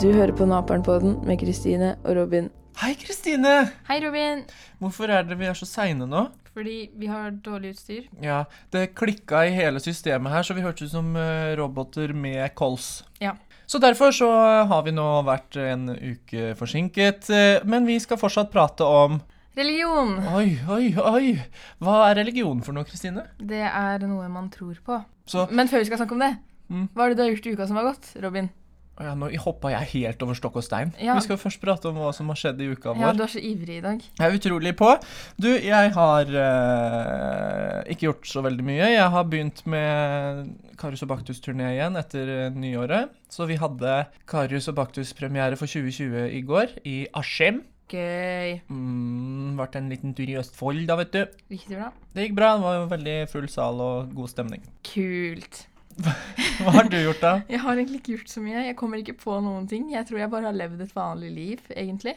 Du hører på Naperen-podden med Kristine og Robin. Hei, Kristine! Hei, Robin. Hvorfor er det vi er så seine nå? Fordi vi har dårlig utstyr. Ja, det klikka i hele systemet her, så vi hørtes ut som eh, roboter med kols. Ja. Så derfor så har vi nå vært en uke forsinket, eh, men vi skal fortsatt prate om Religion. Oi, oi, oi! Hva er religion for noe, Kristine? Det er noe man tror på. Så Men før vi skal snakke om det, Mm. hva er det du har gjort i uka som har gått, Robin? Ja, Nå hoppa jeg helt over stokk og stein. Ja. Vi skal først prate om hva som har skjedd i uka Ja, vår. du er så ivrig i dag. Jeg er utrolig på. Du, jeg har uh, ikke gjort så veldig mye. Jeg har begynt med Karius og Baktus-turné igjen etter eh, nyåret. Så vi hadde Karius og Baktus-premiere for 2020 i går, i Askim. Gøy. Mm, Vart en liten tur i Østfold, da, vet du. Riktig bra. Det gikk bra. Det var veldig full sal og god stemning. Kult. Hva har du gjort, da? Jeg har egentlig ikke gjort så mye. Jeg kommer ikke på noen ting. Jeg tror jeg bare har levd et vanlig liv, egentlig.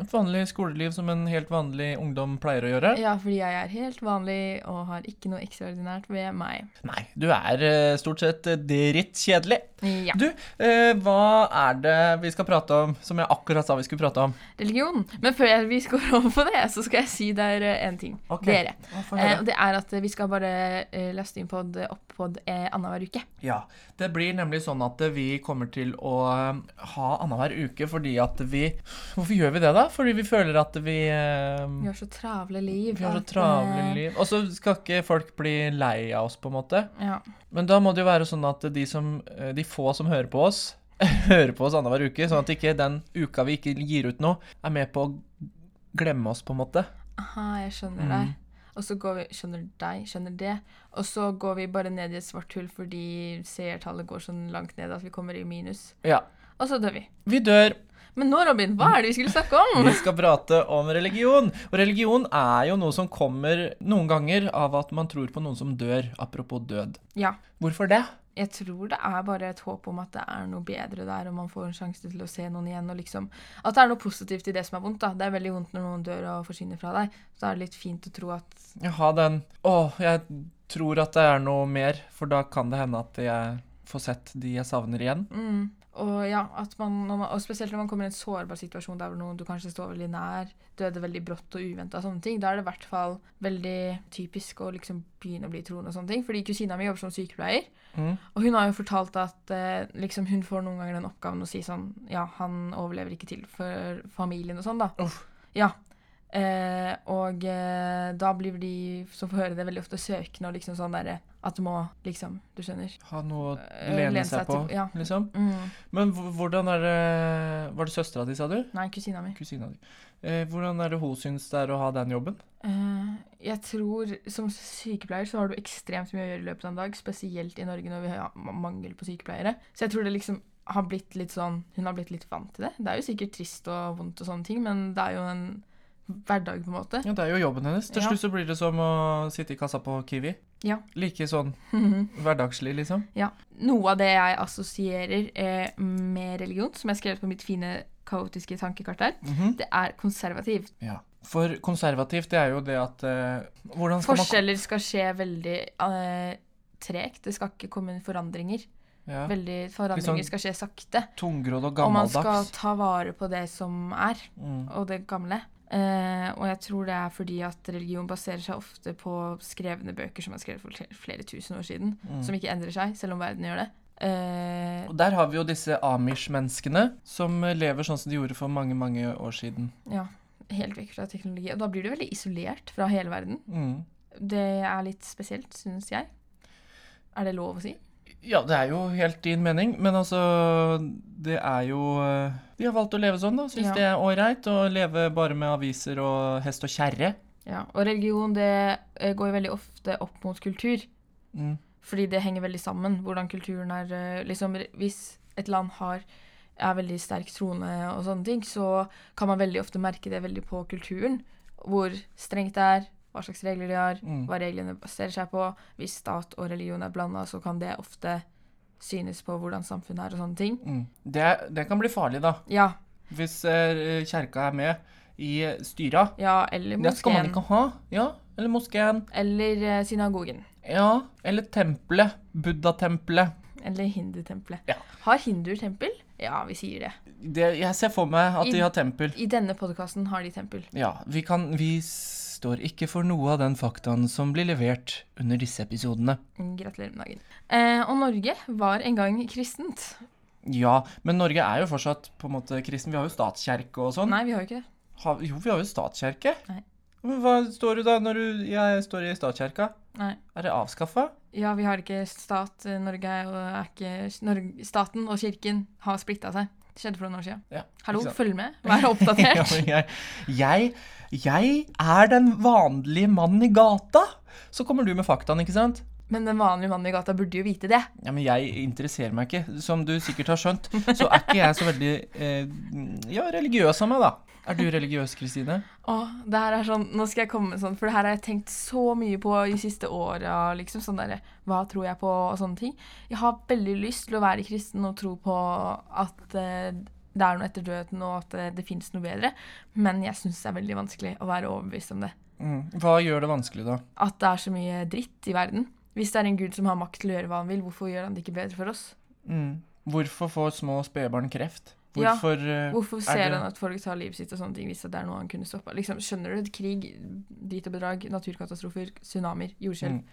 Et vanlig skoleliv som en helt vanlig ungdom pleier å gjøre? Ja, fordi jeg er helt vanlig og har ikke noe ekstraordinært ved meg. Nei, du er eh, stort sett eh, drittkjedelig. Ja. Du, eh, hva er det vi skal prate om, som jeg akkurat sa vi skulle prate om? Religion. Men før vi går over på det, så skal jeg si der en ting. Okay. Dere. Eh, det er at vi skal bare eh, laste inn pod opp pod eh, annenhver uke. Ja, det blir nemlig sånn at vi kommer til å ha annenhver uke fordi at vi Hvorfor gjør vi det, da? Fordi vi føler at vi eh, Vi har så travle liv. vi har så travle eh, liv. Og så skal ikke folk bli lei av oss, på en måte. Ja. Men da må det jo være sånn at de, som, eh, de få som hører på oss, hører på oss annenhver uke, sånn at ikke den uka vi ikke gir ut noe, er med på å glemme oss, på en måte. Aha, jeg skjønner Mm. deg. Og så går vi Skjønner deg, skjønner det. Og så går vi bare ned i et svart hull fordi seertallet går sånn langt ned at vi kommer i minus. Ja. Og så dør vi. Vi dør. Men nå, Robin, hva er det vi skulle snakke om? Vi skal prate om religion. Og religion er jo noe som kommer noen ganger av at man tror på noen som dør. Apropos død. Ja. Hvorfor det? Jeg tror det er bare et håp om at det er noe bedre der, og man får en sjanse til å se noen igjen. og liksom, At det er noe positivt i det som er vondt. da. Det er veldig vondt når noen dør og forsvinner fra deg. Så er det litt fint å tro at Jeg har den Å, jeg tror at det er noe mer, for da kan det hende at jeg får sett de jeg savner igjen. mm, Og ja, man, man, og spesielt når man kommer i en sårbar situasjon der noen du kanskje står veldig nær, døde veldig brått og uventa, da er det i hvert fall veldig typisk å liksom begynne å bli troende og sånne ting. Fordi kusina mi jobber som sykepleier, Mm. og hun har jo fortalt at eh, liksom hun får noen ganger den oppgaven å si sånn Ja, han overlever ikke til for familien og sånn, da. Uff. Ja. Eh, og eh, da blir de som får høre det, veldig ofte søkende og liksom sånn derre At du må liksom Du skjønner? Ha noe å Eh, lene lene seg seg på, til- ja. liksom. Mm. Men hvordan er det Var det søstera di, sa du? Nei, kusina mi. Kusina di. Eh, hvordan er det hun syns det er å ha den jobben? Eh, jeg tror Som sykepleier så har du ekstremt mye å gjøre i løpet av en dag, spesielt i Norge når vi har mangel på sykepleiere. Så jeg tror det liksom har blitt litt sånn Hun har blitt litt vant til det. Det er jo sikkert trist og vondt og sånne ting, men det er jo en hverdag, på en måte. Ja, Det er jo jobben hennes. Til Ja. slutt så blir det som å sitte i kassa på Kiwi. Ja. Like sånn hverdagslig, liksom. ja. Noe av det jeg assosierer eh, med religion, som jeg skrev på mitt fine, kaotiske tankekart der, Mhm. det er konservativt. Ja. For konservativt, det er jo det at eh, Hvordan skal Forskjeller skal skje veldig eh, tregt. Det skal ikke komme forandringer. ja. Veldig, forandringer sånn skal skje sakte. Tungrodd og gammeldags. Og man skal ta vare på det som er, Mm. og det gamle. Eh, og jeg tror det er fordi at religion baserer seg ofte på skrevne bøker som er skrevet for flere tusen år siden, Mm. som ikke endrer seg, selv om verden gjør det. Eh, Og der har vi jo disse amish-menneskene som lever sånn som de gjorde for mange, mange år siden. ja, helt vekk fra teknologi. Og da blir du veldig isolert fra hele verden. Mm. Det er litt spesielt, synes jeg. Er det lov å si? Ja, det er jo helt din mening, men altså Det er jo eh, De har valgt å leve sånn, da. Syns Ja. det er ålreit å leve bare med aviser og hest og kjerre. Ja, Og religion det eh, går jo veldig ofte opp mot kultur. Mm. Fordi det henger veldig sammen. Hvordan kulturen er eh, liksom, Hvis et land har, er veldig sterk troende og sånne ting, så kan man veldig ofte merke det veldig på kulturen. Hvor strengt det er, hva slags regler de har, Mm. hva reglene baserer seg på. Hvis stat og religion er blanda, så kan det ofte synes på hvordan samfunnet er og sånne ting. Mm. Det, det kan bli farlig, da. Ja, Hvis eh, kjerka er med i styra. ja eller Det skal man ikke ha. Ja, eller moskeen. Eller eh, synagogen. Ja, eller tempelet. Buddha-tempelet. Eller hindutempelet. Ja. Har hinduer tempel? Ja, vi sier det. Det, jeg ser for meg at I- de har tempel. I denne podkasten har de tempel. Ja, vi kan Vi står ikke for noe av den faktaen som blir levert under disse episodene. Gratulerer med dagen. Eh, og Norge var en gang kristent. Ja, men Norge er jo fortsatt på en måte kristen. Vi har jo statskjerke og sånn. Nei, vi har jo ikke det. Ha, jo, vi har jo statskjerke. Nei. Hva står du da når du Jeg står i statskjerka? Nei. Er det avskaffa? Ja, vi har ikke stat. Norge er, er ikke Norge, Staten og kirken har splitta seg. Det skjedde for noen år siden. Ja. Hallo, følg med. Vær oppdatert. jeg, jeg, jeg er den vanlige mannen i gata. Så kommer du med faktaen, ikke sant? Men den vanlige mannen i gata burde jo vite det. Ja, men jeg interesserer meg ikke. Som du sikkert har skjønt, så er ikke jeg så veldig eh, ja, religiøs av meg, da. Er du religiøs, Kristine? Åh, det her er sånn, Nå skal jeg komme med sånn, for det her har jeg tenkt så mye på de siste åra. Liksom, sånn der, hva tror jeg på, og sånne ting. Jeg har veldig lyst til å være kristen og tro på at eh, det er noe etter døden, og at eh, det fins noe bedre. Men jeg syns det er veldig vanskelig å være overbevist om det. Mm. Hva gjør det vanskelig, da? At det er så mye dritt i verden. Hvis det er en gud som har makt til å gjøre hva han vil, hvorfor gjør han det ikke bedre for oss? Mm. Hvorfor får små spedbarn kreft? Hvorfor, ja, Hvorfor er ser det- han at folk tar livet sitt og sånne ting hvis det er noe han kunne stoppa? Liksom, skjønner du? Krig, drit og bedrag, naturkatastrofer, tsunamier, jordskjelv. Mm.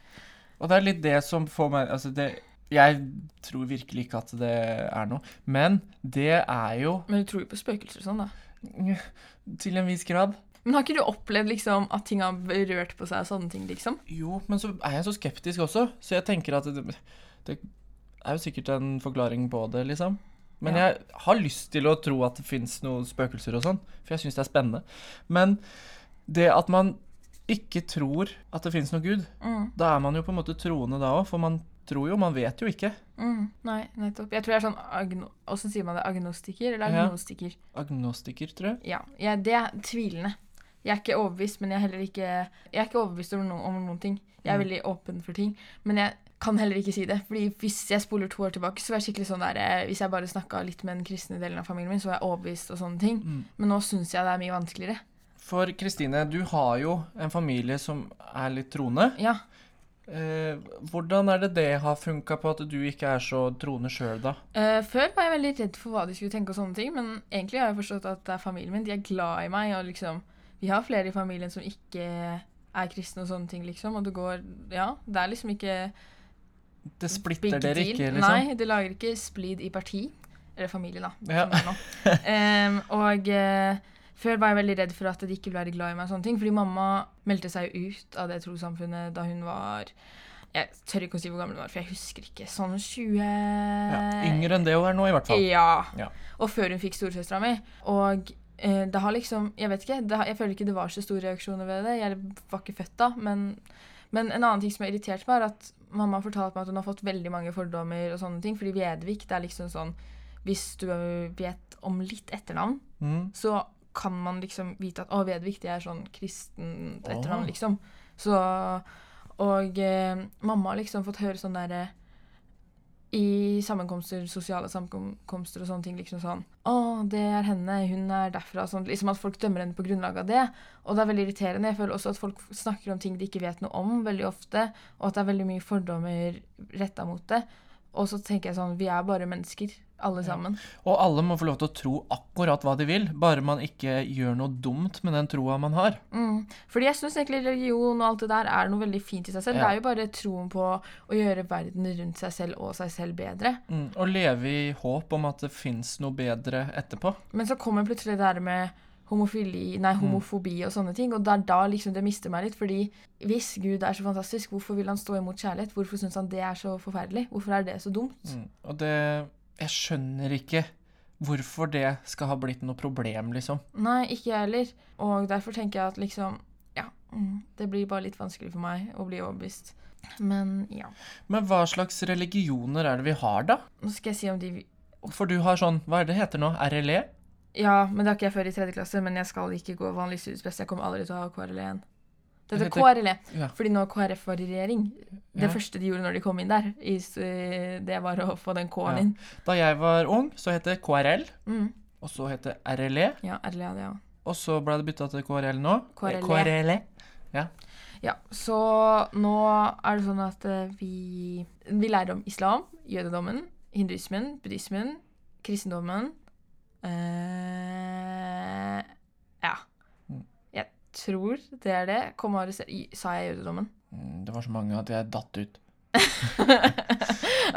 Og det er litt det som får meg Altså, det Jeg tror virkelig ikke at det er noe. Men det er jo Men du tror jo på spøkelser og sånn, da. Til en viss grad. Men har ikke du opplevd liksom at ting har rørt på seg og sånne ting, liksom? Jo, men så er jeg så skeptisk også, så jeg tenker at det, det er jo sikkert en forklaring på det, liksom. Men Ja. jeg har lyst til å tro at det fins noen spøkelser og sånn, for jeg syns det er spennende. Men det at man ikke tror at det fins noe Gud, Mm. da er man jo på en måte troende da òg, for man tror jo, man vet jo ikke. Mm. Nei, nettopp. Jeg tror jeg er sånn agno... Åssen sier man det? Agnostiker eller Ja. agnostiker? Agnostiker, tror jeg. Ja. jeg, det er tvilende. Jeg er ikke overbevist, men jeg er heller ikke Jeg er ikke overbevist om, noen- om noen ting. Jeg er Mm. veldig åpen for ting. Men jeg kan heller ikke si det. Fordi hvis jeg spoler to år tilbake, så var jeg skikkelig sånn der eh, Hvis jeg bare snakka litt med den kristne delen av familien min, så var jeg overbevist og sånne ting. Mm. Men nå syns jeg det er mye vanskeligere. For Kristine, du har jo en familie som er litt troende. Ja. Eh, hvordan er det det har funka på at du ikke er så troende sjøl, da? Eh, før var jeg veldig redd for hva de skulle tenke og sånne ting, men egentlig har jeg forstått at det er familien min. De er glad i meg, og liksom Vi har flere i familien som ikke er kristne og sånne ting, liksom, og det går Ja, det er liksom ikke Det big splitter dere deal. ikke, liksom? Nei, det lager ikke splid i parti. Eller familie, da. Ja. Em, og uh, før var jeg veldig redd for at de ikke ble glad i meg, og sånne ting, fordi mamma meldte seg jo ut av det trossamfunnet da hun var Jeg tør ikke å si hvor gammel hun var, for jeg husker ikke. Sånn 20 Ja, yngre enn det hun er nå, i hvert fall. Ja. Ja. Og før hun fikk storesøstera mi. Og eh, det har liksom Jeg vet ikke, har, jeg føler ikke det var så store reaksjoner ved det. Jeg var ikke født da. Men, men en annen ting som har irritert meg, er at mamma har fortalt meg at hun har fått veldig mange fordommer og sånne ting. Fordi Vedvik, det er liksom sånn Hvis du vet om litt etternavn, Mm. så kan man liksom vite at å, Vedvik, det er sånn kristent etternavn, oh. liksom. Så Og eh, mamma har liksom fått høre sånn derre i sammenkomster, sosiale sammenkomster og sånne ting. liksom sånn, 'Å, det er henne. Hun er derfra.' Sånn, liksom At folk dømmer henne på grunnlag av det. Og det er veldig irriterende. Jeg føler også at folk snakker om ting de ikke vet noe om, veldig ofte. Og at det er veldig mye fordommer retta mot det. Og så tenker jeg sånn Vi er bare mennesker, alle Ja. sammen. Og alle må få lov til å tro akkurat hva de vil, bare man ikke gjør noe dumt med den troa man har. Mm. Fordi jeg syns egentlig religion og alt det der er noe veldig fint i seg selv. Ja. Det er jo bare troen på å gjøre verden rundt seg selv og seg selv bedre. Mm. Og leve i håp om at det fins noe bedre etterpå. Men så kommer plutselig det der med homofili, nei, Mm. homofobi og sånne ting, og det er da liksom det mister meg litt. Fordi hvis Gud er så fantastisk, hvorfor vil han stå imot kjærlighet? Hvorfor syns han det er så forferdelig? Hvorfor er det så dumt? Mm. Og det Jeg skjønner ikke hvorfor det skal ha blitt noe problem, liksom. Nei, ikke jeg heller. Og derfor tenker jeg at liksom Ja, mm, det blir bare litt vanskelig for meg å bli overbevist. Men ja. Men hva slags religioner er det vi har, da? Nå skal jeg si om de For du har sånn Hva er det heter nå? RLE? Ja, men det har ikke jeg før i tredje klasse, men jeg skal ikke gå vanlig studiespes. Jeg kommer aldri til å ha KRLE igjen. Det Det heter KRLE, Ja. fordi nå KrF var i regjering. Det Ja. første de gjorde når de kom inn der, det var å få den K-en Ja. inn. Da jeg var ung, så het det KRL, Mm. og så het det RLE, Ja, RLE jeg òg. og så ble det bytta til KRL nå. KRLE. KRLE. Ja, så nå er det sånn at eh, vi, vi lærer om islam, jødedommen, hinduismen, buddhismen, kristendommen eh, Ja. Tror det er det. Kom og arrester Sa jeg jødedommen? Mm, Det var så mange at jeg datt ut.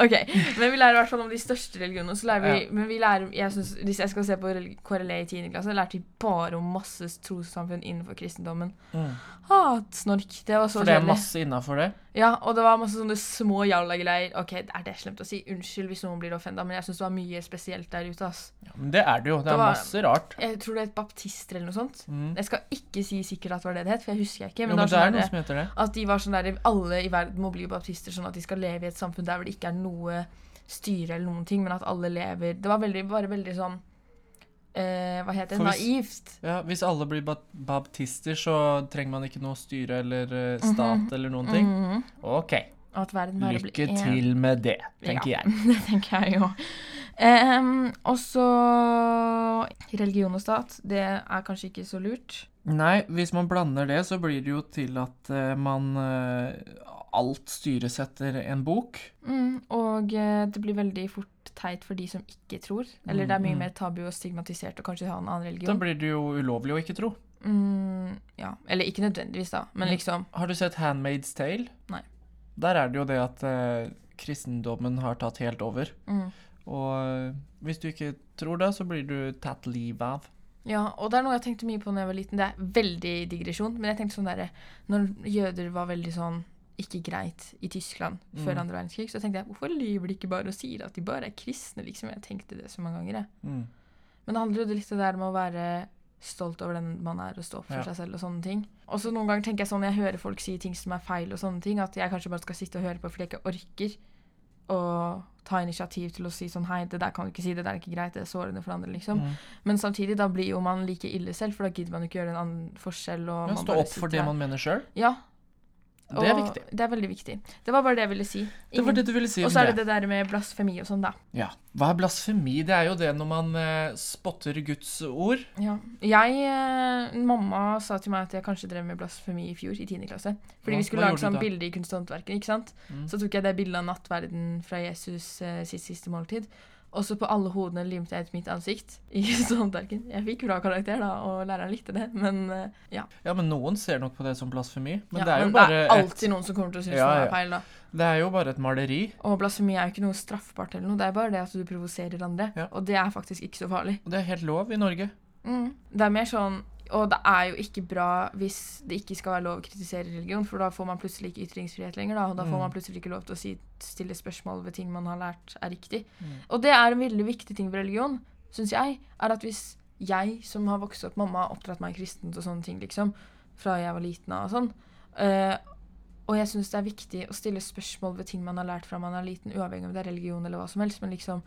ok, men vi lærer i hvert fall om de største religionene. Så lærer vi, Ja. men vi lærer, jeg synes, Hvis jeg skal se på KRLE i 10. klasse, lærte vi bare om masse trossamfunn innenfor kristendommen. Ah, snork. Det var så For det er kjedelig. masse innafor det. Ja, og det var masse sånne små jalla-greier. Ok, er det slemt å si? Unnskyld hvis noen blir offenda, men jeg syns det var mye spesielt der ute. ass. Ja, men det er det jo. Det Det er var- masse rart. Jeg tror det er et baptister eller noe sånt. Mm. Jeg skal ikke si sikkert at det var det det het, for jeg husker jeg ikke. Jo, Men, men det det er noe som heter det. at de var sånn der Alle i verden må bli baptister, sånn at de skal leve i et samfunn der hvor det ikke er noe styre eller noen ting, men at alle lever Det var veldig, bare veldig sånn eh, Hva heter det? Naivt. Ja, Hvis alle blir baptister, så trenger man ikke noe styre eller stat stat -hmm. eller noen ting. Mhm. OK. At bare Lykke blir til med det, tenker Ja. jeg. Det tenker jeg jo. Um, og så religion og stat. Det er kanskje ikke så lurt. Nei, hvis man blander det, så blir det jo til at uh, man uh, Alt styres etter en bok. Mm, og uh, det blir veldig fort teit for de som ikke tror. Eller det er mye Mm, mm. mer tabu og stigmatisert å kanskje ha en annen religion. Da blir det jo ulovlig å ikke tro. Mm, ja. Eller ikke nødvendigvis, da, men Mm. liksom Har du sett Handmaid's Tale? Nei. Der er det jo det at eh, kristendommen har tatt helt over. mm. Og eh, hvis du ikke tror det, så blir du tatt livet av. Ja, og det er noe jeg tenkte mye på da jeg var liten. Det er veldig digresjon, men jeg tenkte sånn derre Når jøder var veldig sånn ikke greit i Tyskland før Mm. andre verdenskrig, så tenkte jeg hvorfor lyver de ikke bare og sier at de bare er kristne, liksom? Jeg tenkte det så mange ganger. Mm. Men det handler jo litt om det der med å være stolt over den man er, og stå opp for Ja. seg selv og sånne ting. Og så noen ganger tenker jeg sånn jeg hører folk si ting som er feil og sånne ting, at jeg kanskje bare skal sitte og høre på fordi jeg ikke orker å ta initiativ til å si sånn hei, det der kan du ikke si, det der er ikke greit, det er sårende for andre, liksom. Mm. Men samtidig, da blir jo man like ille selv, for da gidder man ikke gjøre en annen forskjell. Og Ja, man stå opp for det man mener sjøl. Ja. Det er viktig. Det er veldig viktig. Det var bare det jeg ville si. Det var det du ville si Og så er det det. der med blasfemi og sånn, da. Ja. Hva er blasfemi? Det er jo det når man eh, spotter Guds ord. Ja. Jeg, eh, mamma sa til meg at jeg kanskje drev med blasfemi i fjor, i 10. klasse. Fordi Ja, vi skulle lage sånn bilde i kunsthåndverket, ikke sant. Mm. Så tok jeg det bildet av nattverden fra Jesus eh, sitt siste måltid. Og så på alle hodene limte jeg ut mitt ansikt i kunsthåndverket. Jeg fikk bra karakter, da, og læreren likte det, men eh, ja. Ja, men noen ser nok på det som blasfemi. Men ja, det er jo men bare det er et, alltid noen som kommer til å synes Ja, det er feil, da. det er jo bare et maleri. Og blasfemi er jo ikke noe straffbart eller noe, det er bare det at du provoserer andre. Ja. Og det er faktisk ikke så farlig. Og det er helt lov i Norge. Mm. Det er mer sånn Og det er jo ikke bra hvis det ikke skal være lov å kritisere religion, for da får man plutselig ikke ytringsfrihet lenger, da, og da får Mm. man plutselig ikke lov til å si, stille spørsmål ved ting man har lært er riktig. Mm. Og det er en veldig viktig ting ved religion, syns jeg, er at hvis jeg som har vokst opp Mamma har oppdratt meg kristent og sånne ting, liksom, fra jeg var liten av og sånn. eh, og jeg syns det er viktig å stille spørsmål ved ting man har lært fra man er liten, uavhengig om det er religion eller hva som helst, men liksom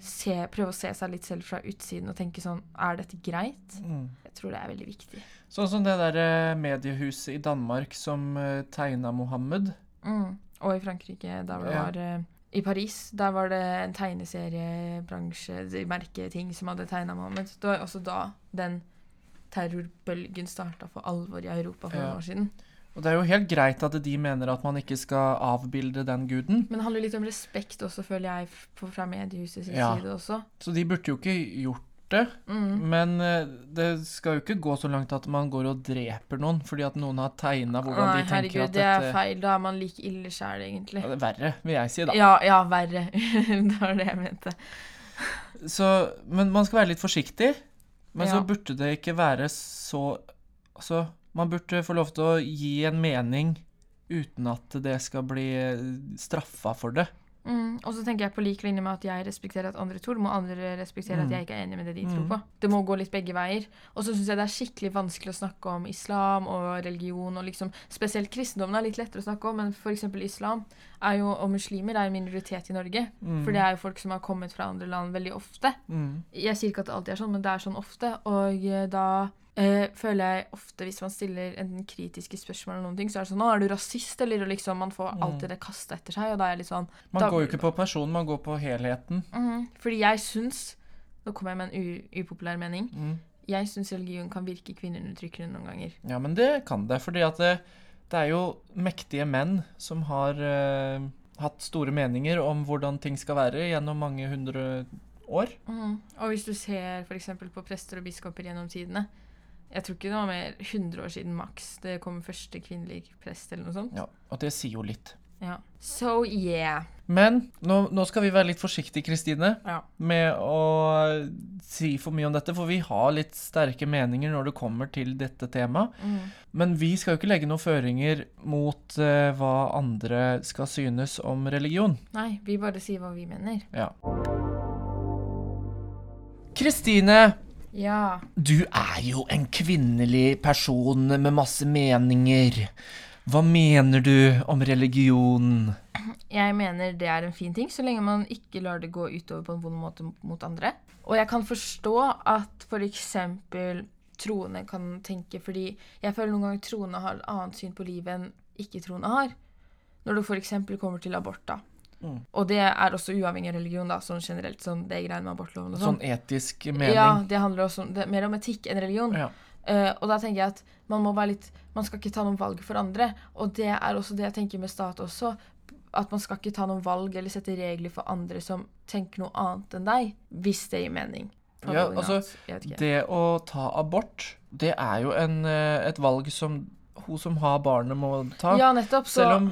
se, prøve å se seg litt selv fra utsiden og tenke sånn Er dette greit? Mm. Jeg tror det er veldig viktig. Sånn som det der eh, mediehuset i Danmark som uh, tegna Mohammed. Mm. Og i Frankrike, hvor det Ja. var eh, I Paris, der var det en tegneseriebransje, merketing, som hadde tegna Mohammed. Det var også da den terrorbølgen starta for alvor i Europa for Ja. noen år siden. Og det er jo helt greit at de mener at man ikke skal avbilde den guden. Men det handler litt om respekt også, føler jeg, fra mediehuset sin Ja. side også. Så de burde jo ikke gjort det. Mm. Men eh, det skal jo ikke gå så langt at man går og dreper noen fordi at noen har tegna hvordan Nei, de tenker herregud, at det er feil. Da er man like ille sjæl, egentlig. Ja, det er verre, vil jeg si, da. Ja, ja, verre. det var det jeg mente. Så, men man skal være litt forsiktig. Men så burde det ikke være så Altså, man burde få lov til å gi en mening uten at det skal bli straffa for det. Mm. Og så tenker jeg på lik linje med at jeg respekterer at andre tror, må andre respektere Mm. at jeg ikke er enig med det de tror Mm. på. Det må gå litt begge veier. Og så syns jeg det er skikkelig vanskelig å snakke om islam og religion, og liksom Spesielt kristendommen er litt lettere å snakke om, men f.eks. islam er jo, og muslimer er en minoritet i Norge. Mm. For det er jo folk som har kommet fra andre land veldig ofte. Mm. Jeg sier ikke at det alltid er sånn, men det er sånn ofte. Og eh, da eh, føler jeg ofte, hvis man stiller enten kritiske spørsmål eller noen ting, så er det sånn 'Å, er du rasist?' Eller og liksom Man får Mm. alltid det kasta etter seg, og da er jeg litt sånn Man Da- går jo ikke på personen, man går på helheten. Mhm, Fordi jeg syns Nå kommer jeg med en upopulær mening. Mm. Jeg syns religion kan virke kvinneundertrykkende noen ganger. Ja, men det kan det. Fordi at det, det er jo mektige menn som har eh, hatt store meninger om hvordan ting skal være gjennom mange hundre år. Mm. Og hvis du ser f.eks. på prester og biskoper gjennom tidene Jeg tror ikke det var mer 100 år siden maks det kom første kvinnelig prest eller noe sånt. Ja, Og det sier jo litt. Ja. So yeah. Men nå, nå skal vi være litt forsiktige, Kristine, Ja. med å si for mye om dette, for vi har litt sterke meninger når det kommer til dette temaet. Mm. Men vi skal jo ikke legge noen føringer mot uh, hva andre skal synes om religion. Nei, vi bare sier hva vi mener. Ja. Kristine, Ja. du er jo en kvinnelig person med masse meninger. Hva mener du om religion? Jeg mener det er en fin ting, så lenge man ikke lar det gå utover på en vond måte mot andre. Og jeg kan forstå at f.eks. troende kan tenke, fordi jeg føler noen ganger troende har et annet syn på livet enn ikke-troende har. Når det f.eks. kommer til abort, da. Mm. Og det er også uavhengig av religion, da, sånn generelt. Sånn det greiene med abortloven og sånn. Sånn etisk mening? Ja, det handler også om, det er mer om etikk enn religion. Ja. Uh, og da tenker jeg at man må være litt Man skal ikke ta noen valg for andre. Og det er også det jeg tenker med stat også. At man skal ikke ta noen valg eller sette regler for andre som tenker noe annet enn deg. Hvis det gir mening. Ja, altså. Det å ta abort, det er jo en, eh, et valg som hun som har barnet, må ta. Ja, nettopp. Så, Selv om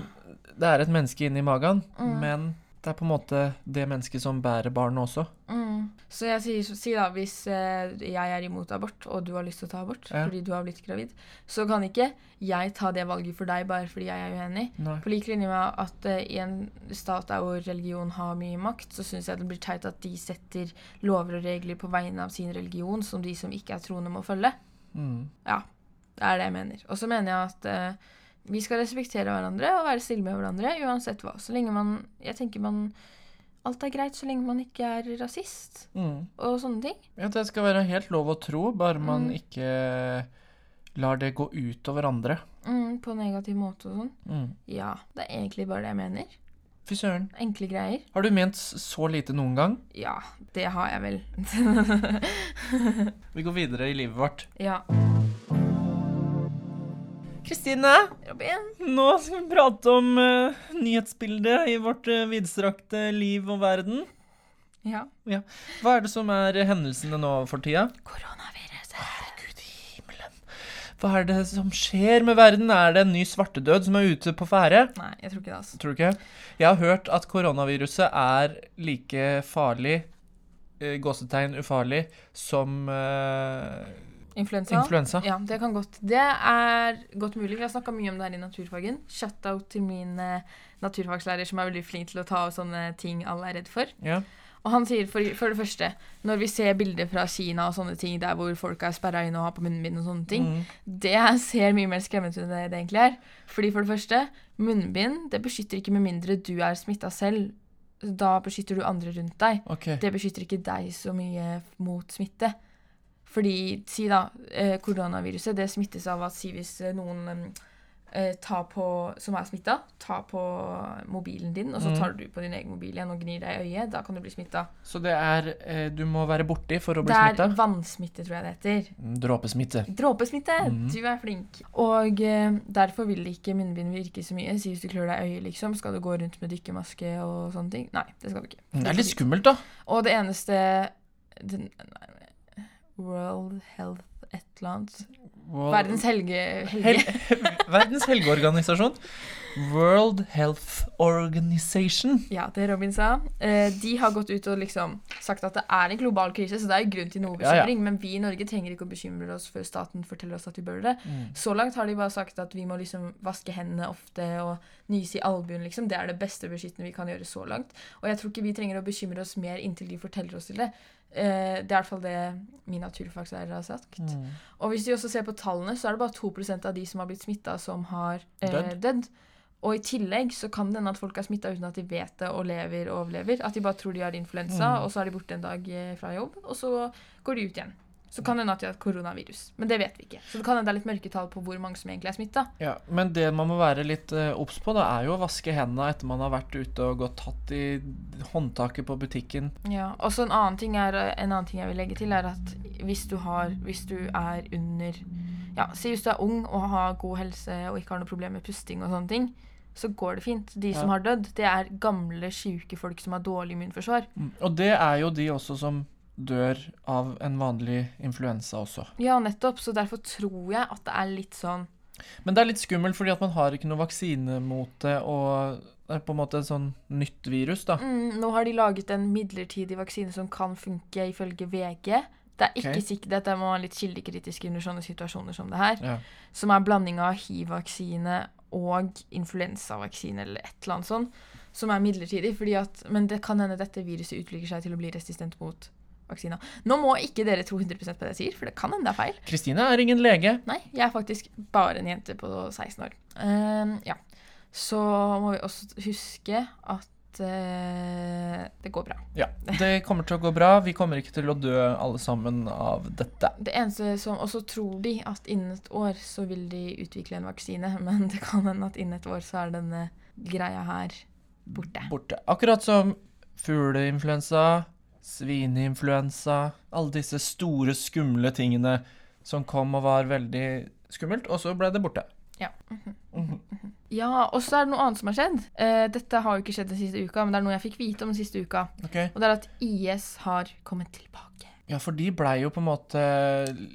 det er et menneske inni magen, Mm. men det er på en måte det mennesket som bærer barnet også. mm. så jeg sier si da, hvis eh, jeg er imot abort, og du har lyst til å ta abort Ja. fordi du har blitt gravid, så kan ikke jeg ta det valget for deg bare fordi jeg er uenig. Nei. På lik linje med at eh, i en stat der hvor religion har mye makt, så syns jeg det blir teit at de setter lover og regler på vegne av sin religion som de som ikke er troende, må følge. Mm. Ja, det er det jeg mener. Og så mener jeg at eh, vi skal respektere hverandre og være stille med hverandre uansett hva. Så lenge man Jeg tenker man Alt er greit så lenge man ikke er rasist Mm. og sånne ting. Ja, det skal være helt lov å tro, bare man Mm. ikke lar det gå ut over andre. Mm, på negativ måte og sånn. Mm. Ja, det er egentlig bare det jeg mener. Fy søren. Enkle greier. Har du ment så lite noen gang? Ja, det har jeg vel. Vi går videre i livet vårt. ja. Kristine, Robin? nå skal vi prate om uh, nyhetsbildet i vårt uh, vidstrakte liv og verden. Ja. Hva er det som er hendelsene nå for tida? Koronaviruset. Gud i himmelen. Hva er det som skjer med verden? Er det en ny svartedød som er ute på ferde? Nei, jeg tror ikke det, altså. Tror du ikke? Jeg har hørt at koronaviruset er like farlig, uh, gåsetegn ufarlig, som eh, Influensa? influensa. Ja, det kan godt. Det er godt mulig. Vi har snakka mye om det her i naturfagen. Shout-out til min eh, naturfagslærer som er veldig flink til å ta av sånne ting alle er redd for. Ja. Og han sier for, for det første, når vi ser bilder fra Kina og sånne ting der hvor folk er sperra inne og har på munnbind og sånne ting, Mm. det ser mye mer skremmende ut enn det det egentlig er. Fordi for det første, munnbind det beskytter ikke med mindre du er smitta selv. Da beskytter du andre rundt deg. Okay. Det beskytter ikke deg så mye mot smitte. Fordi, si da, eh, koronaviruset det smittes av at si hvis eh, noen eh, tar på, som er smitta, tar på mobilen din, og så Mm. tar du på din egen mobil igjen og gnir deg i øyet, da kan du bli smitta. Så det er Du må være borti for å bli Det er vannsmitte, tror jeg det heter. Dråpesmitte. Dråpesmitte! Mm. Du er flink. Og derfor vil ikke munnbind virke så mye. Si hvis du klør deg i øyet, liksom, skal du gå rundt med dykkermaske og sånne ting? Nei, det skal du ikke. Det er litt skummelt, da. Og det eneste den, nei, World Health et eller annet. World- Verdens helge... helge. Hel Verdens helgeorganisasjon. World Health Organization. Ja, det Robin sa. Eh, de har gått ut og liksom sagt at det er en global krise, så det er jo grunn til noe Ja, ja. Men vi i Norge trenger ikke å bekymre oss før staten forteller oss at vi bør det. Så langt har de bare sagt at vi må liksom vaske hendene ofte og nyse i albuen, liksom. Det er det beste beskyttende vi kan gjøre så langt. Og jeg tror ikke vi trenger å bekymre oss mer inntil de forteller oss til det. Eh, det er i hvert fall det min naturfagslærer har sagt. Mm. Og hvis vi også ser på tallene, så er det bare 2% av de som har blitt smitta, som har eh, Dødd. Og i tillegg så kan det hende at folk er smitta uten at de vet det og lever og overlever. At de bare tror de har influensa, Mm. og så er de borte en dag eh, fra jobb, og så går de ut igjen. Så kan det hende at de har koronavirus. Men det vet vi ikke. Så det kan hende det er litt mørketall på hvor mange som egentlig er smitta. Ja, Men det man må være litt eh, obs på, da, er jo å vaske hendene etter man har vært ute og gått tatt i håndtaket på butikken. Ja, og så en annen ting er En annen ting jeg vil legge til, er at hvis du har Hvis du er under Ja, si hvis du er ung og har god helse og ikke har noe problem med pusting og sånne ting, så går det fint. De som Ja. har dødd, det er gamle, sjuke folk som har dårlig immunforsvar. Mm. Og det er jo de også som dør av en vanlig influensa også. Ja, nettopp. Så derfor tror jeg at det er litt sånn Men det er litt skummelt fordi at man har ikke noe vaksine mot det, og det er på en måte et sånn nytt virus, da. mm, Nå har de laget en midlertidig vaksine som kan funke ifølge VG. Det er ikke okay. sikkert, det må være litt kildekritiske under sånne situasjoner som det her. Ja. Som er blanding av hiv-vaksine og influensavaksine eller et eller annet sånt. Som er midlertidig, fordi at, men det kan hende dette viruset utvikler seg til å bli resistent mot vaksina. Nå må ikke dere tro 100 på det jeg sier, for det kan hende det er feil. Kristine er ingen lege. Nei, jeg er faktisk bare en jente på 16 år. Uh, ja. Så må vi også huske at eh, det går bra. Ja, det kommer til å gå bra. Vi kommer ikke til å dø alle sammen av dette. Det eneste som Og så tror de at innen et år så vil de utvikle en vaksine, men det kan hende at innen et år så er denne greia her borte. Borte. Akkurat som fugleinfluensa, svineinfluensa, alle disse store, skumle tingene som kom og var veldig skummelt, og så ble det borte. Ja. Mhm. Ja, og så er det noe annet som har skjedd. Eh, dette har jo ikke skjedd den siste uka, men det er noe jeg fikk vite om den siste uka. Ok. Og det er at IS har kommet tilbake. Ja, for de blei jo på en måte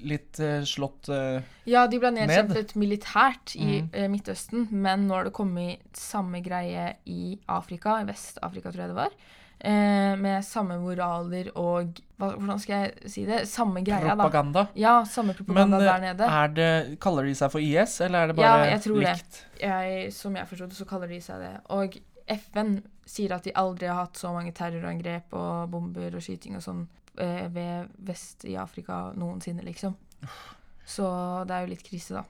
litt eh, slått eh, Ja, de ble Ned. nedkjempet militært i mm. eh, Midtøsten, men nå har det kommet samme greie i Afrika, i Vest-Afrika tror jeg det var, med samme moraler og hva, Hvordan skal jeg si det? Samme greia, da. propaganda. Ja, samme propaganda Men, der nede. er det, kaller de seg for IS, eller er det bare likt? Ja, jeg tror det. jeg, som jeg forstod det, så kaller de seg det. Og FN sier at de aldri har hatt så mange terrorangrep og bomber og skyting og sånn eh, ved vest i Afrika noensinne, liksom. Så det er jo litt krise, da.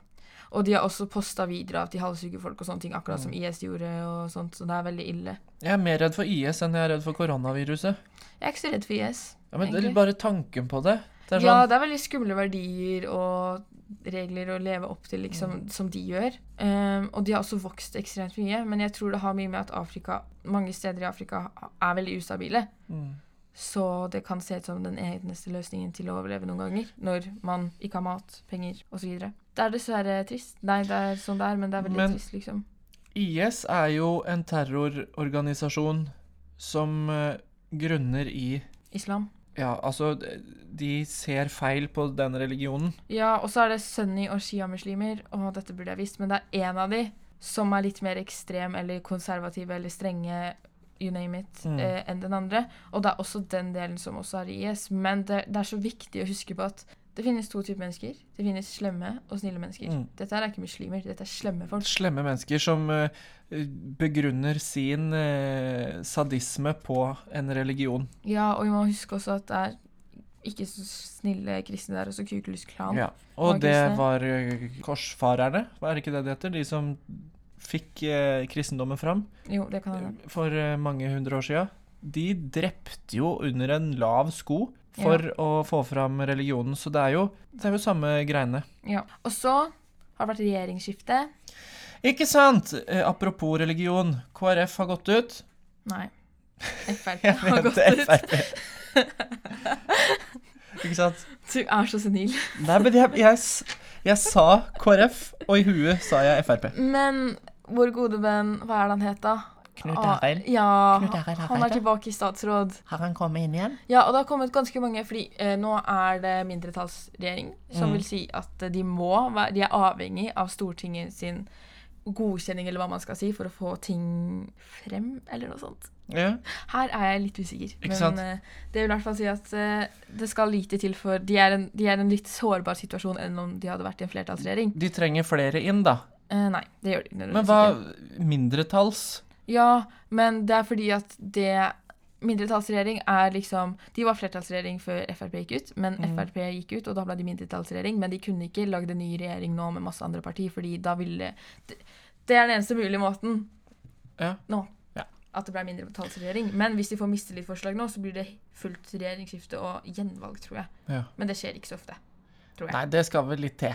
Og de har også posta videoer av at de halshugger folk og sånne ting, akkurat som Mm. IS gjorde, og sånt, så det er veldig ille. Jeg er mer redd for IS enn jeg er redd for koronaviruset. Jeg er ikke så redd for IS. Ja, men det er bare tanken på det. Det er Ja, sånn det er veldig skumle verdier og regler å leve opp til, liksom, Mm. som de gjør. Um, og de har også vokst ekstremt mye, men jeg tror det har mye med at Afrika, mange steder i Afrika er veldig ustabile. mm. Så det kan se ut som den eneste løsningen til å overleve noen ganger, når man ikke har mat, penger osv. Det er dessverre trist. Nei, det er sånn det er, men det er veldig Men- trist, liksom. IS er jo en terrororganisasjon som uh, grunner i Islam. Ja, altså De ser feil på den religionen. Ja, og så er det sunni- og sjiamuslimer, og dette burde jeg visst, men det er én av de som er litt mer ekstrem eller konservative eller strenge, you name it, Mm. eh, enn den andre. Og det er også den delen som også er IS. Men det, det er så viktig å huske på at det finnes to typer mennesker. Det finnes slemme og snille mennesker. Mm. Dette er ikke muslimer, dette er slemme folk. Slemme mennesker som uh, begrunner sin uh, sadisme på en religion. Ja, og vi må huske også at det er ikke så snille kristne der, også Kukulus Klan. Ja. Og det kristne. var eh, korsfarerne, var det ikke det det heter? De som fikk kristendommen fram Jo, det kan hende. for mange hundre år sia. De drepte jo under en lav sko for å få fram religionen, så det er jo, det er jo samme greiene. Ja. Og så har det vært regjeringsskifte. Ikke sant? Eh, apropos religion. KrF har gått ut. Nei. Frp har gått ut. Ikke sant? Du er så senil. Nei, men jeg, jeg, jeg sa KrF, og i huet sa jeg Frp. Men vår gode venn, hva er det han het da? Knut Ah, Arild. Ja, Knut Arild han er tilbake i statsråd. Har han kommet inn igjen? Ja, og det har kommet ganske mange, fordi eh, nå er det mindretallsregjering, som Mm. vil si at de må de er avhengig av Stortinget sin godkjenning, eller hva man skal si, for å få ting frem, eller noe sånt. Ja. Her er jeg litt usikker, Ikke men eh, det vil i hvert fall si at eh, det skal lite til for de er, en, de er en litt sårbar situasjon enn om de hadde vært i en flertallsregjering. De trenger flere inn, da. Eh, nei, det gjør de Men hva ikke. Mindretalls? Ja, men det er fordi at det Mindretallsregjering er liksom De var flertallsregjering før Frp gikk ut, men Mm. Frp gikk ut, og da ble de mindretallsregjering. Men de kunne ikke lagd en ny regjering nå med masse andre partier, fordi da ville Det, det er den eneste mulige måten Ja. nå. Ja. At det ble mindretallsregjering. Men hvis de får mistillitsforslag nå, så blir det fullt regjeringsskifte og gjenvalg, tror jeg. ja. Men det skjer ikke så ofte. Tror jeg. Nei, det skal vel litt til.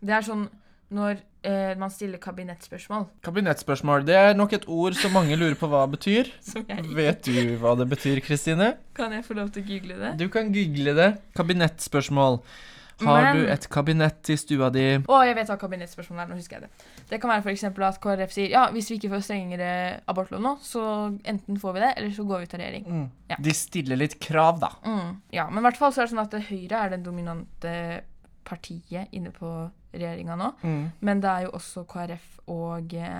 Det er sånn når eh, man stiller kabinettspørsmål, Kabinettspørsmål. Det er nok et ord som mange lurer på hva det betyr. Vet du hva det betyr, Kristine? Kan jeg få lov til å google det? Du kan google det. Kabinettspørsmål. Har Men- du et kabinett i stua di? Å, jeg vet hva kabinettspørsmålet er. Nå husker jeg det. Det kan være f.eks. at KrF sier ja, hvis vi ikke får strengere abortlov nå, så enten får vi det, eller så går vi ut av regjering. Mm. Ja. De stiller litt krav, da. Mm. Ja, men i hvert fall så er det sånn at Høyre er den dominante partiet inne på regjeringa nå. Mm. Men det er jo også KrF og eh,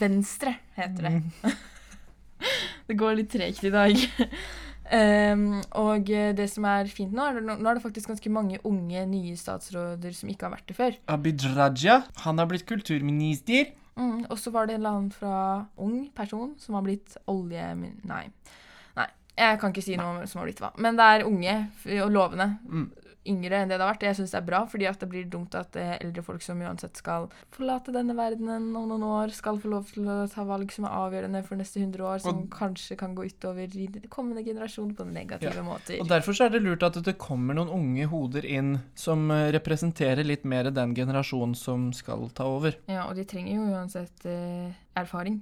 Venstre, heter det. Mm. Det går litt tregt i dag. um, og eh, det som er fint nå, er det, nå er det faktisk ganske mange unge nye statsråder som ikke har vært det før. Abid Raja, han har blitt kulturminister. Mm, og så var det en eller annen fra ung person som har blitt olje... Nei. Nei. Jeg kan ikke si noe om som har blitt hva. Men det er unge og lovende. Mm. Yngre enn det det har vært. Jeg syns det er bra, fordi at det blir dumt at eh, eldre folk som uansett skal forlate denne verdenen om noen år, skal få lov til å ta valg som er avgjørende for neste 100 år, som Og- kanskje kan gå utover i de kommende generasjon på negative måter. Og Derfor så er det lurt at det kommer noen unge hoder inn som eh, representerer litt mer den generasjonen som skal ta over. Ja, og de trenger jo uansett eh, erfaring.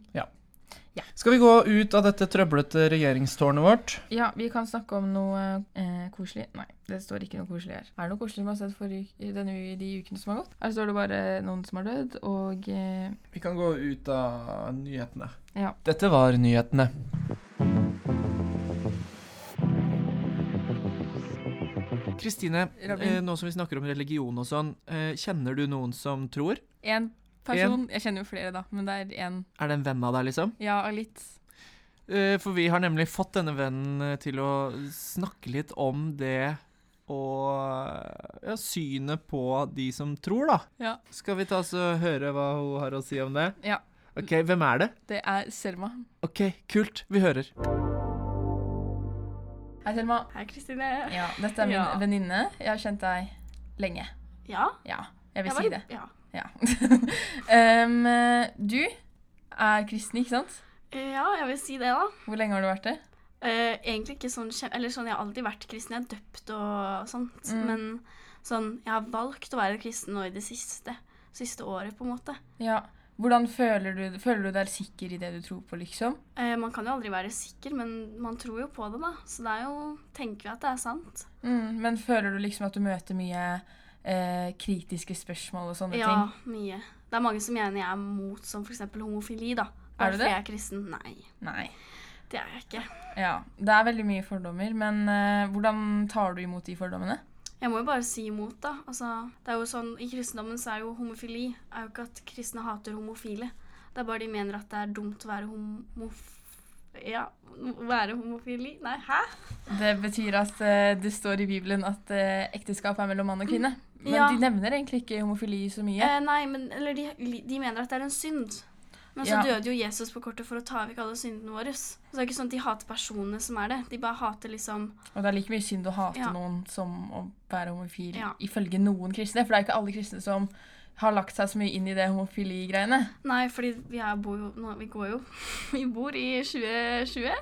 Skal vi gå ut av dette trøblete regjeringstårnet vårt? Ja, vi kan snakke om noe eh, koselig. Nei, det står ikke noe koselig her. Er det noe koselig vi har sett for denne, de ukene som har gått? Her står det bare noen som har dødd, og eh, Vi kan gå ut av nyhetene. Ja. Dette var nyhetene. Kristine, eh, nå som vi snakker om religion og sånn, eh, kjenner du noen som tror? én person Jeg kjenner jo flere, da, men det er én. Er det en venn av deg, liksom? Ja, litt. Eh, For vi har nemlig fått denne vennen eh, til å snakke litt om det og ja, synet på de som tror, da. Ja. Skal vi ta oss og høre hva hun har å si om det? Ja. Ok, hvem er det? Det er Selma. Ok, kult. Vi hører. Hei, Selma. Hei, Kristine. Ja, dette er min Ja. venninne. Jeg har kjent deg lenge. Ja. Ja, jeg vil jeg si det. Ja. Ja. um, du er kristen, ikke sant? ja, jeg vil si det, da. Hvor lenge har du vært det? Uh, egentlig ikke sånn Eller sånn, jeg har alltid vært kristen. Jeg er døpt og sånt. Mm. Men sånn, jeg har valgt å være kristen nå i det siste. Siste året, på en måte. Ja. Hvordan føler du, føler du deg sikker i det du tror på, liksom? Uh, man kan jo aldri være sikker, men man tror jo på det, da. Så det er jo Tenker vi at det er sant. Mm, men føler du liksom at du møter mye eh, kritiske spørsmål og sånne Ja, ting? mye. Det er mange som mener jeg er mot som f.eks. homofili, da. Er Bare du fordi det? jeg er kristen. Nei, Nei. det er jeg ikke. Ja, det er veldig mye fordommer, men eh, hvordan tar du imot de fordommene? Jeg må jo bare si imot, da. Altså, det er jo sånn, I kristendommen så er jo homofili er jo ikke at kristne hater homofile. Det er bare de mener at det er dumt å være homof... Ja, være homofili? Nei, hæ? Det betyr at uh, det står i Bibelen at uh, ekteskap er mellom mann og kvinne. Men Ja. de nevner egentlig ikke homofili så mye. Eh, nei, men Eller de, de mener at det er en synd. Men så Ja. døde jo Jesus på kortet for å ta vekk alle syndene våre. Så det er ikke sånn at de hater personene som er det. De bare hater liksom Og det er like mye synd å hate Ja. noen som å være homofil, ifølge noen kristne. For det er ikke alle kristne som har lagt seg så mye inn i det homofili-greiene. Nei, fordi vi, bor jo nå, Vi går jo Vi bor i 2020.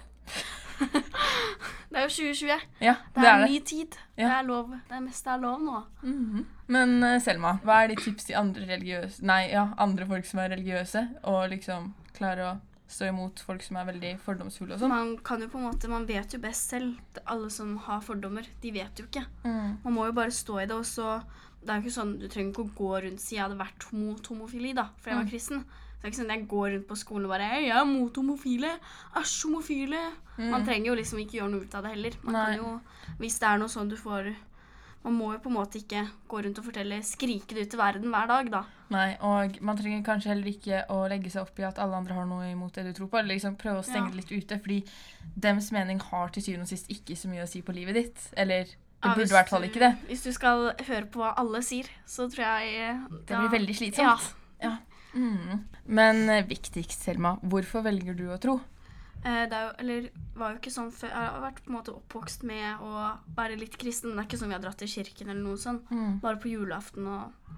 det er jo 2020. Ja, Det det er, er ny tid. Ja. Det er lov. Det meste er lov nå. Mhm. Men eh, Selma, hva er ditt tips til andre religiøse Nei, ja, andre folk som er religiøse, og liksom klarer å stå imot folk som er veldig fordomsfulle og sånn? Man kan jo på en måte, man vet jo best selv. Alle som har fordommer, de vet jo ikke. Mm. Man må jo bare stå i det, og så Det er jo ikke sånn, Du trenger ikke å gå rundt siden si jeg hadde vært mot homofili, da, for jeg var Mm. kristen. Det er ikke sånn at Jeg går rundt på skolen og bare «Hei, 'Jeg er mot homofile'. Æsj, homofile. Man Mm. trenger jo liksom ikke gjøre noe ut av det heller. Man Nei. kan jo, Hvis det er noe sånn du får Man må jo på en måte ikke gå rundt og fortelle, skrike det ut til verden hver dag, da. Nei, og man trenger kanskje heller ikke å legge seg opp i at alle andre har noe imot det du tror på, eller liksom prøve å stenge Ja. det litt ute, fordi dems mening har til syvende og sist ikke så mye å si på livet ditt. Eller det burde i hvert fall ikke det. Hvis du skal høre på hva alle sier, så tror jeg da, Det blir veldig slitsomt. Ja. Mm. Men eh, viktigst, Selma, hvorfor velger du å tro? Eh, Det er jo, eller var jo ikke sånn før Jeg har vært på en måte oppvokst med å være litt kristen. men Det er ikke sånn vi har dratt til kirken eller noe sånt. Mm. Bare på julaften og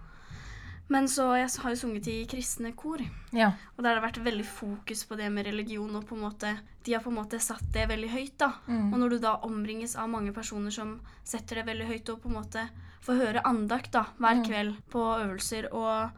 Men så jeg har jo sunget i kristne kor. Ja. Og der har det vært veldig fokus på det med religion, og på en måte De har på en måte satt det veldig høyt, da. Mm. Og når du da omringes av mange personer som setter det veldig høyt, og på en måte får høre andakt da, hver Mm. kveld på øvelser, og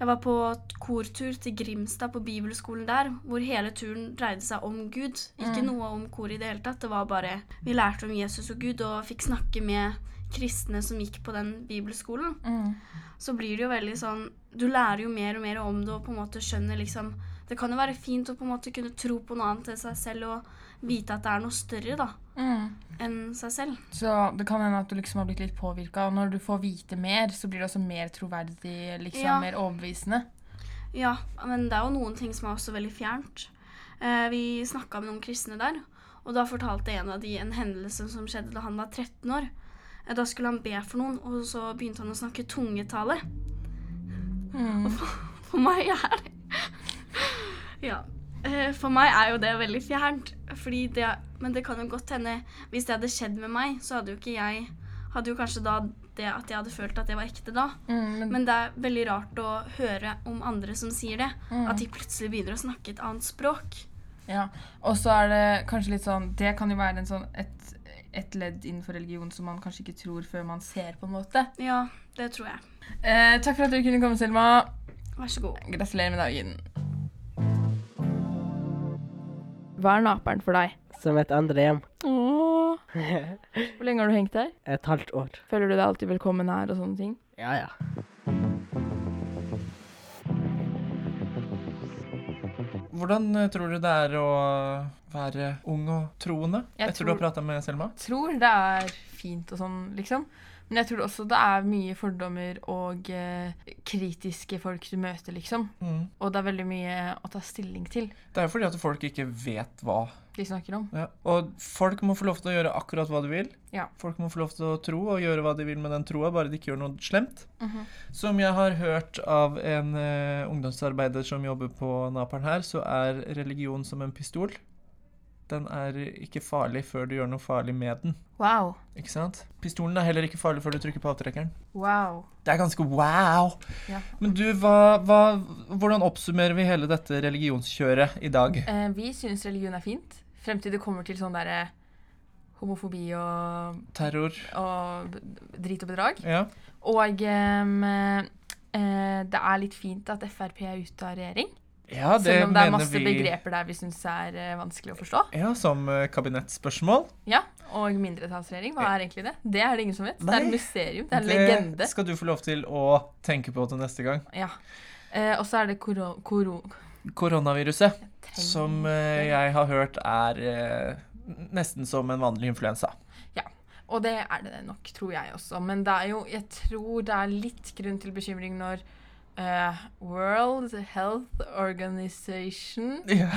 Jeg var på kortur til Grimstad, på bibelskolen der, hvor hele turen dreide seg om Gud. Ikke Mm. noe om kor i det hele tatt. Det var bare Vi lærte om Jesus og Gud og fikk snakke med kristne som gikk på den bibelskolen. Mm. Så blir det jo veldig sånn Du lærer jo mer og mer om det og på en måte skjønner liksom Det kan jo være fint å på en måte kunne tro på noe annet enn seg selv og vite at det er noe større da Mm. enn seg selv. Så det kan hende at du liksom har blitt litt påvirka, og når du får vite mer, så blir det også mer troverdig, liksom Ja. mer overbevisende. Ja, men det er jo noen ting som er også veldig fjernt. Eh, vi snakka med noen kristne der, og da fortalte en av de en hendelse som skjedde da han var 13 år. Eh, da skulle han be for noen, og så begynte han å snakke tungetale. Mm. For meg er det Ja. Eh, For meg er jo det veldig fjernt. Fordi det, men det kan jo godt hende Hvis det hadde skjedd med meg, så hadde jo ikke jeg Hadde jo kanskje da det at jeg hadde følt at det var ekte da. Mm, men, det er veldig rart å høre om andre som sier det. Mm. At de plutselig begynner å snakke et annet språk. ja. Og så er det kanskje litt sånn Det kan jo være en sånn, et, et ledd innenfor religion som man kanskje ikke tror før man ser, på en måte. Ja, det tror jeg. Eh, takk for at du kunne komme, Selma. Vær så god. Gratulerer med dagen. Hva er naperen for deg? Som et andre hjem. Åh. Hvor lenge har du hengt her? Et halvt år. Føler du deg alltid velkommen her og sånne ting? Ja, ja. Hvordan eh, tror du det er å være ung og troende Jeg etter du har tror- prata med Selma? tror det er fint og sånn, liksom. Men jeg tror også det er mye fordommer og eh, kritiske folk du møter, liksom. Mm. Og det er veldig mye å ta stilling til Det er jo fordi at folk ikke vet hva. de snakker om. Ja. Og folk må få lov til å gjøre akkurat hva de vil. Ja. Folk må få lov til å tro og gjøre hva de vil med den troa, bare de ikke gjør noe slemt. Mhm. Som jeg har hørt av en eh, ungdomsarbeider som jobber på Naperen her, så er religion som en pistol. Den er ikke farlig før du gjør noe farlig med den. Wow. Ikke sant? Pistolen er heller ikke farlig før du trykker på avtrekkeren. Wow. Det er ganske wow! Ja. Men du, hva, hva, hvordan oppsummerer vi hele dette religionskjøret i dag? Eh, vi syns religion er fint, frem til det kommer til sånn derre homofobi og, Terror? og drit og bedrag. Ja. Og em, eh, det er litt fint at Frp er ute av regjering. Ja, det Selv om det er masse vi begreper der vi syns er uh, vanskelig å forstå. Ja, som uh, kabinettspørsmål. Ja, Og mindretallsregjering, hva er egentlig det? Det er det ingen som vet. Det er et mysterium. Det er en legende. skal du få lov til å tenke på til neste gang. Ja. Uh, og så er det koro... koro Koronaviruset, trenger- som jeg har hørt er nesten som en vanlig influensa. Og det er det nok, tror jeg også. Men det jo Jeg tror det er litt grunn til bekymring når eh, World Health Organization Ja.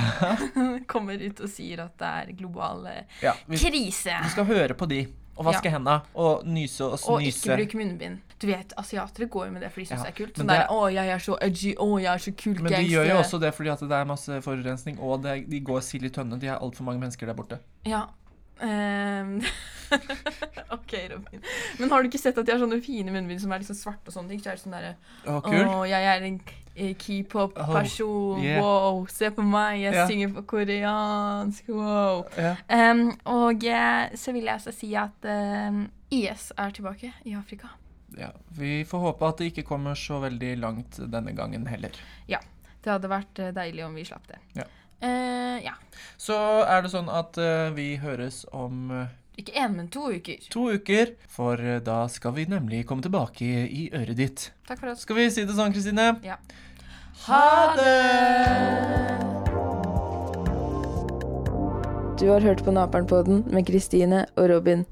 kommer ut og sier at det er global eh, ja vi, krise. vi skal høre på de, og vaske hendene, og nyse og Og ikke bruke munnbind. Du vet, Asiatere går jo med det fordi de syns Ja, det er kult. Sånn det der, er- 'Å, jeg er så edgy. Å, jeg er så kul Men de gangster'. gjør jo også det fordi at det er masse forurensning, og det, de går sild i tønne. De er altfor mange mennesker der borte. Ja. Ehm, OK, Robin. Men har du ikke sett at de har sånne fine munnbind som er liksom svarte og sånne ting? Så er det sånn derre Å, kul. Å, jeg er en keepop-person. Oh, yeah. Wow, se på meg, jeg yeah. synger på koreansk. Wow. Yeah. Um, og så vil jeg også si at um, IS er tilbake i Afrika. ja. Vi får håpe at det ikke kommer så veldig langt denne gangen heller. Ja. Det hadde vært eh, deilig om vi slapp det. Ja. Eh, ja. Så er det sånn at uh, vi høres om uh, Ikke én, men to uker. to uker, for da skal vi nemlig komme tilbake i øret ditt. Takk for oss. Skal vi si det sånn, Kristine? Ja. Ha det! Du har hørt på Naperen-podden med Kristine og Robin.